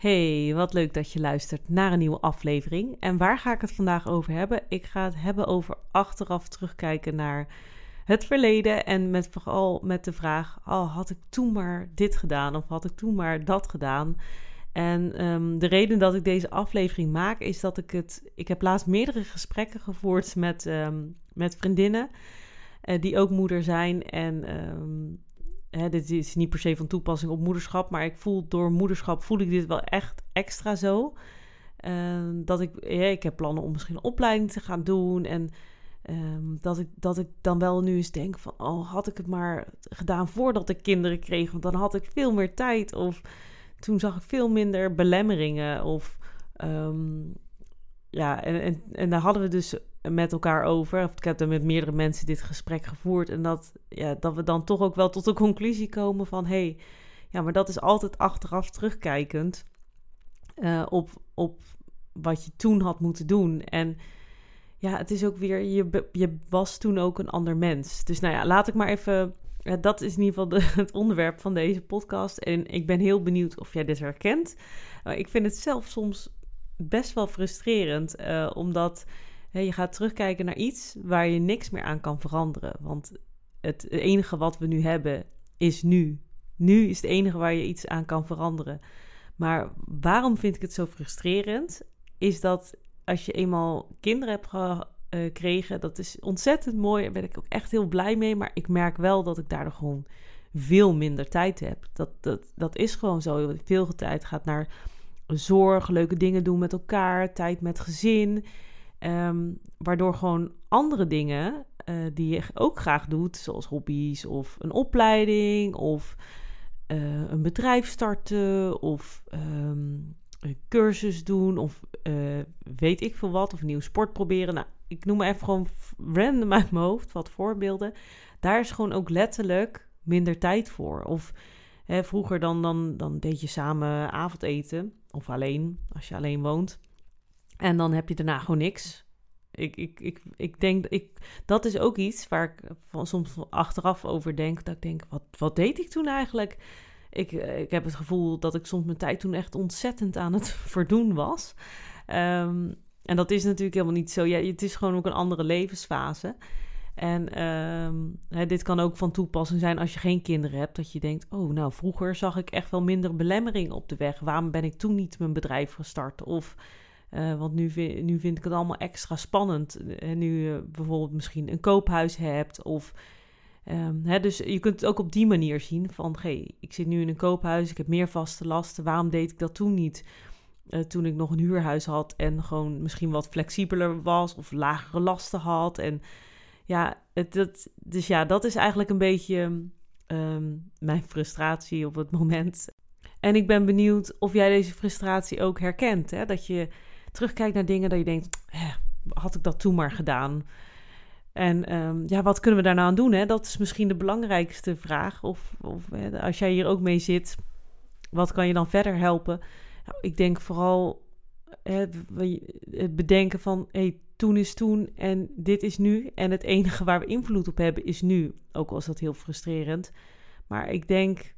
Hey, wat leuk dat je luistert naar een nieuwe aflevering. En waar ga ik het vandaag over hebben? Ik ga het hebben over achteraf terugkijken naar het verleden. En met, vooral met de vraag: oh, had ik toen maar dit gedaan? Of had ik toen maar dat gedaan? En ehm, de reden dat ik deze aflevering maak is dat ik het. Ik heb laatst meerdere gesprekken gevoerd met, ehm, met vriendinnen. Uh, die ook moeder zijn. En um, hè, dit is niet per se van toepassing op moederschap, maar ik voel door moederschap voel ik dit wel echt extra zo. Uh, dat ik, ja, ik heb plannen om misschien een opleiding te gaan doen. En um, dat, ik, dat ik dan wel nu eens denk van, oh, had ik het maar gedaan voordat ik kinderen kreeg, want dan had ik veel meer tijd. Of toen zag ik veel minder belemmeringen. Of um, ja, en, en, en daar hadden we dus met elkaar over. Of ik heb er met meerdere mensen dit gesprek gevoerd. En dat, ja, dat we dan toch ook wel tot de conclusie komen van... hé, hey, ja, maar dat is altijd achteraf terugkijkend... Uh, op, op wat je toen had moeten doen. En ja, het is ook weer... Je, je was toen ook een ander mens. Dus nou ja, laat ik maar even... Ja, dat is in ieder geval het onderwerp van deze podcast. En ik ben heel benieuwd of jij dit herkent. Uh, ik vind het zelf soms best wel frustrerend, omdat je gaat terugkijken naar iets waar je niks meer aan kan veranderen. Want het enige wat we nu hebben is nu. Nu is het enige waar je iets aan kan veranderen. Maar waarom vind ik het zo frustrerend? Is dat als je eenmaal kinderen hebt gekregen, dat is ontzettend mooi. Daar ben ik ook echt heel blij mee. Maar ik merk wel dat ik daardoor gewoon veel minder tijd heb. Dat, dat, dat is gewoon zo. Veel tijd gaat naar zorg, leuke dingen doen met elkaar, tijd met gezin. Um, waardoor gewoon andere dingen uh, die je ook graag doet, zoals hobby's of een opleiding of uh, een bedrijf starten of um, een cursus doen of uh, weet ik veel wat, of een nieuwe sport proberen. Nou, ik noem maar even gewoon random uit mijn hoofd wat voorbeelden. Daar is gewoon ook letterlijk minder tijd voor. Of hè, vroeger dan, dan, dan deed je samen avondeten of alleen, als je alleen woont. En dan heb je daarna gewoon niks. Ik, ik, ik, ik denk, ik, dat is ook iets waar ik van, soms achteraf over denk. Dat ik denk, wat, wat deed ik toen eigenlijk? Ik, ik heb het gevoel dat ik soms mijn tijd toen echt ontzettend aan het verdoen was. Um, en dat is natuurlijk helemaal niet zo. Ja, het is gewoon ook een andere levensfase. En um, hè, dit kan ook van toepassing zijn als je geen kinderen hebt. Dat je denkt, oh nou, vroeger zag ik echt wel minder belemmering op de weg. Waarom ben ik toen niet mijn bedrijf gestart? Of uh, want nu, nu vind ik het allemaal extra spannend. En nu je bijvoorbeeld misschien een koophuis hebt. Of, um, hè, dus je kunt het ook op die manier zien van... hey, ik zit nu in een koophuis, ik heb meer vaste lasten. Waarom deed ik dat toen niet? Uh, toen ik nog een huurhuis had en gewoon misschien wat flexibeler was... of lagere lasten had. En ja, het, het, dus ja, dat is eigenlijk een beetje um, mijn frustratie op het moment. En ik ben benieuwd of jij deze frustratie ook herkent. Hè? Dat je terugkijkt naar dingen dat je denkt, had ik dat toen maar gedaan? En um, ja, wat kunnen we daarna nou aan doen? Hè? Dat is misschien de belangrijkste vraag. Of, of als jij hier ook mee zit, wat kan je dan verder helpen? Nou, ik denk vooral het bedenken van, hey, toen is toen en dit is nu. En het enige waar we invloed op hebben is nu. Ook al is dat heel frustrerend. Maar ik denk,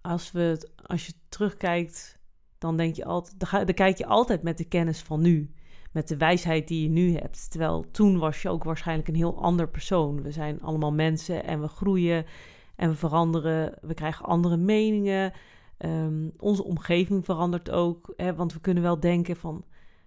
als, we als je terugkijkt dan denk je altijd, dan, kijk je altijd met de kennis van nu. Met de wijsheid die je nu hebt. Terwijl toen was je ook waarschijnlijk een heel ander persoon. We zijn allemaal mensen en we groeien en we veranderen. We krijgen andere meningen. Ehm, onze omgeving verandert ook. Hè, want we kunnen wel denken van,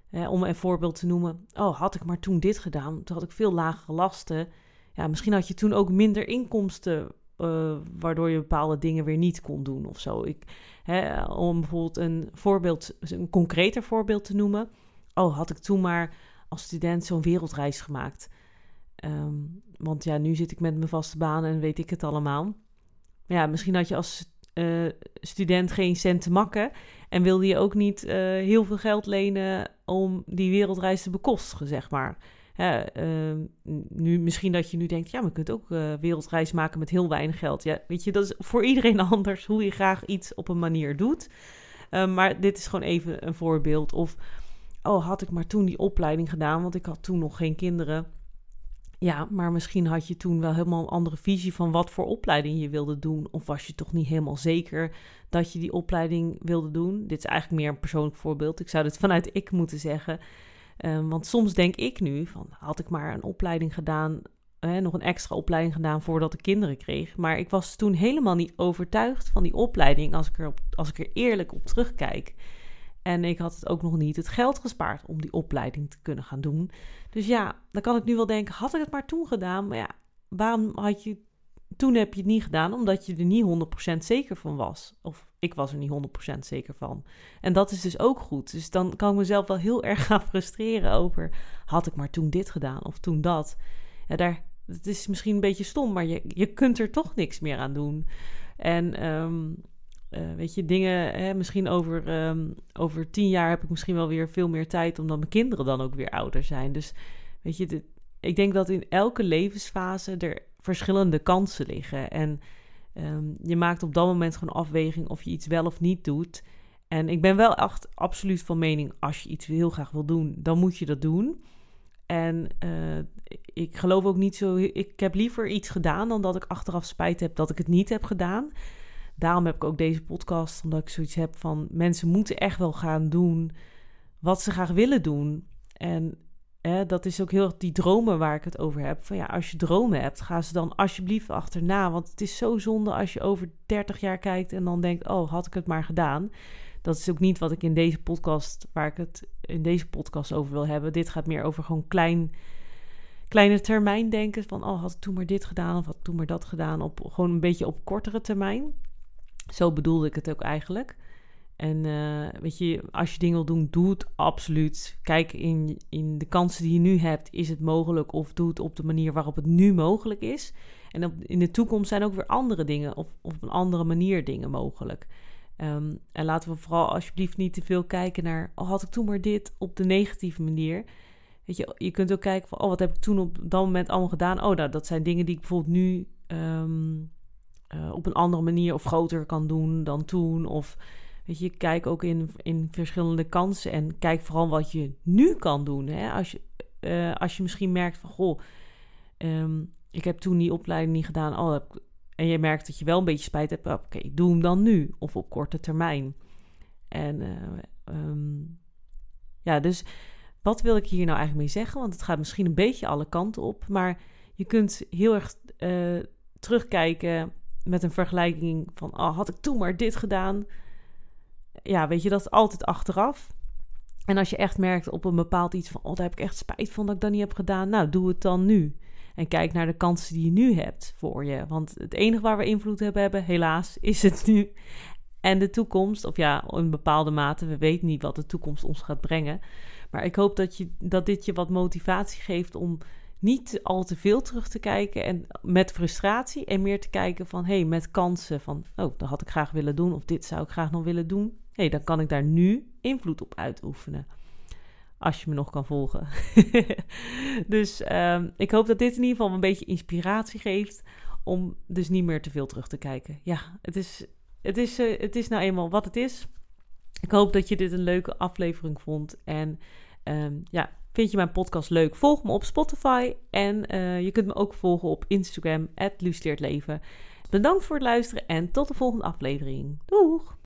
hè, om een voorbeeld te noemen. Oh, had ik maar toen dit gedaan, toen had ik veel lagere lasten. Ja, misschien had je toen ook minder inkomsten uh, waardoor je bepaalde dingen weer niet kon doen of zo. Ik, hè, om bijvoorbeeld een voorbeeld, een concreter voorbeeld te noemen. Oh, had ik toen maar als student zo'n wereldreis gemaakt. Um, want ja, nu zit ik met mijn vaste baan en weet ik het allemaal. Ja, misschien had je als, eh, student geen cent te makken. En wilde je ook niet eh, heel veel geld lenen om die wereldreis te bekostigen, zeg maar. Ehm, nu, misschien dat je nu denkt, ja, maar je kunt ook uh, wereldreis maken met heel weinig geld. Ja, weet je, dat is voor iedereen anders hoe je graag iets op een manier doet. Ehm, maar dit is gewoon even een voorbeeld. Of, oh, had ik maar toen die opleiding gedaan, want ik had toen nog geen kinderen. Ja, maar misschien had je toen wel helemaal een andere visie van wat voor opleiding je wilde doen. Of was je toch niet helemaal zeker dat je die opleiding wilde doen? Dit is eigenlijk meer een persoonlijk voorbeeld. Ik zou dit vanuit ik moeten zeggen. Um, want soms denk ik nu van had ik maar een opleiding gedaan, nog een extra opleiding gedaan voordat ik kinderen kreeg. Maar ik was toen helemaal niet overtuigd van die opleiding als ik er, als ik er eerlijk op terugkijk. En ik had het ook nog niet het geld gespaard om die opleiding te kunnen gaan doen. Dus ja, dan kan ik nu wel denken, had ik het maar toen gedaan? Maar ja, waarom had je... Toen heb je het niet gedaan, omdat je er niet 100% zeker van was. Of ik was er niet 100% zeker van. En dat is dus ook goed. Dus dan kan ik mezelf wel heel erg gaan frustreren over... had ik maar toen dit gedaan of toen dat. Ja, daar, het is misschien een beetje stom, maar je, je kunt er toch niks meer aan doen. En um, uh, weet je, dingen, hè, misschien over, um, over tien jaar heb ik misschien wel weer veel meer tijd, omdat mijn kinderen dan ook weer ouder zijn. Dus weet je, dit, ik denk dat in elke levensfase er verschillende kansen liggen. En um, je maakt op dat moment gewoon afweging of je iets wel of niet doet. En ik ben wel echt absoluut van mening, als je iets heel graag wil doen, dan moet je dat doen. En uh, ik geloof ook niet zo. Ik heb liever iets gedaan dan dat ik achteraf spijt heb dat ik het niet heb gedaan daarom heb ik ook deze podcast, omdat ik zoiets heb van mensen moeten echt wel gaan doen wat ze graag willen doen. En dat is ook heel die dromen waar ik het over heb. Van ja, als je dromen hebt, ga ze dan alsjeblieft achterna. Want het is zo zonde als je over 30 jaar kijkt en dan denkt: oh, had ik het maar gedaan. Dat is ook niet wat ik in deze podcast, waar ik het in deze podcast over wil hebben. Dit gaat meer over gewoon klein, kleine termijn denken. Van, oh, had ik toen maar dit gedaan of had ik toen maar dat gedaan. Op, gewoon een beetje op kortere termijn. Zo bedoelde ik het ook eigenlijk. En uh, weet je, als je dingen wil doen, doe het absoluut. Kijk in, in de kansen die je nu hebt, is het mogelijk of doe het op de manier waarop het nu mogelijk is. En in de toekomst zijn ook weer andere dingen of, op een andere manier dingen mogelijk. Um, en laten we vooral alsjeblieft niet te veel kijken naar, oh had ik toen maar dit op de negatieve manier. Weet je, je kunt ook kijken van, oh wat heb ik toen op dat moment allemaal gedaan. Oh, nou, dat zijn dingen die ik bijvoorbeeld nu um, uh, op een andere manier of groter kan doen dan toen. Of weet je, kijk ook in, in verschillende kansen en kijk vooral wat je nu kan doen. Hè? Als, je, uh, als je misschien merkt van goh, um, ik heb toen die opleiding niet gedaan. Oh, en je merkt dat je wel een beetje spijt hebt. Oké, doe hem dan nu of op korte termijn. En uh, um, ja, dus wat wil ik hier nou eigenlijk mee zeggen? Want het gaat misschien een beetje alle kanten op. Maar je kunt heel erg uh, terugkijken met een vergelijking van, oh, had ik toen maar dit gedaan. Ja, weet je, dat is altijd achteraf. En als je echt merkt op een bepaald iets van, oh, daar heb ik echt spijt van dat ik dat niet heb gedaan. Nou, doe het dan nu. En kijk naar de kansen die je nu hebt voor je. Want het enige waar we invloed hebben, hebben helaas, is het nu. En de toekomst, of ja, in bepaalde mate, we weten niet wat de toekomst ons gaat brengen. Maar ik hoop dat, je, dat dit je wat motivatie geeft om niet al te veel terug te kijken en met frustratie en meer te kijken van hé, hey, met kansen van oh, dat had ik graag willen doen of dit zou ik graag nog willen doen. Hey, dan kan ik daar nu invloed op uitoefenen. Als je me nog kan volgen. dus um, ik hoop dat dit in ieder geval een beetje inspiratie geeft om dus niet meer te veel terug te kijken. Ja, het is, het is, uh, het is nou eenmaal wat het is. Ik hoop dat je dit een leuke aflevering vond. En um, ja, Vind je mijn podcast leuk? Volg me op Spotify. En uh, je kunt me ook volgen op Instagram, Leven. Bedankt voor het luisteren en tot de volgende aflevering. Doeg!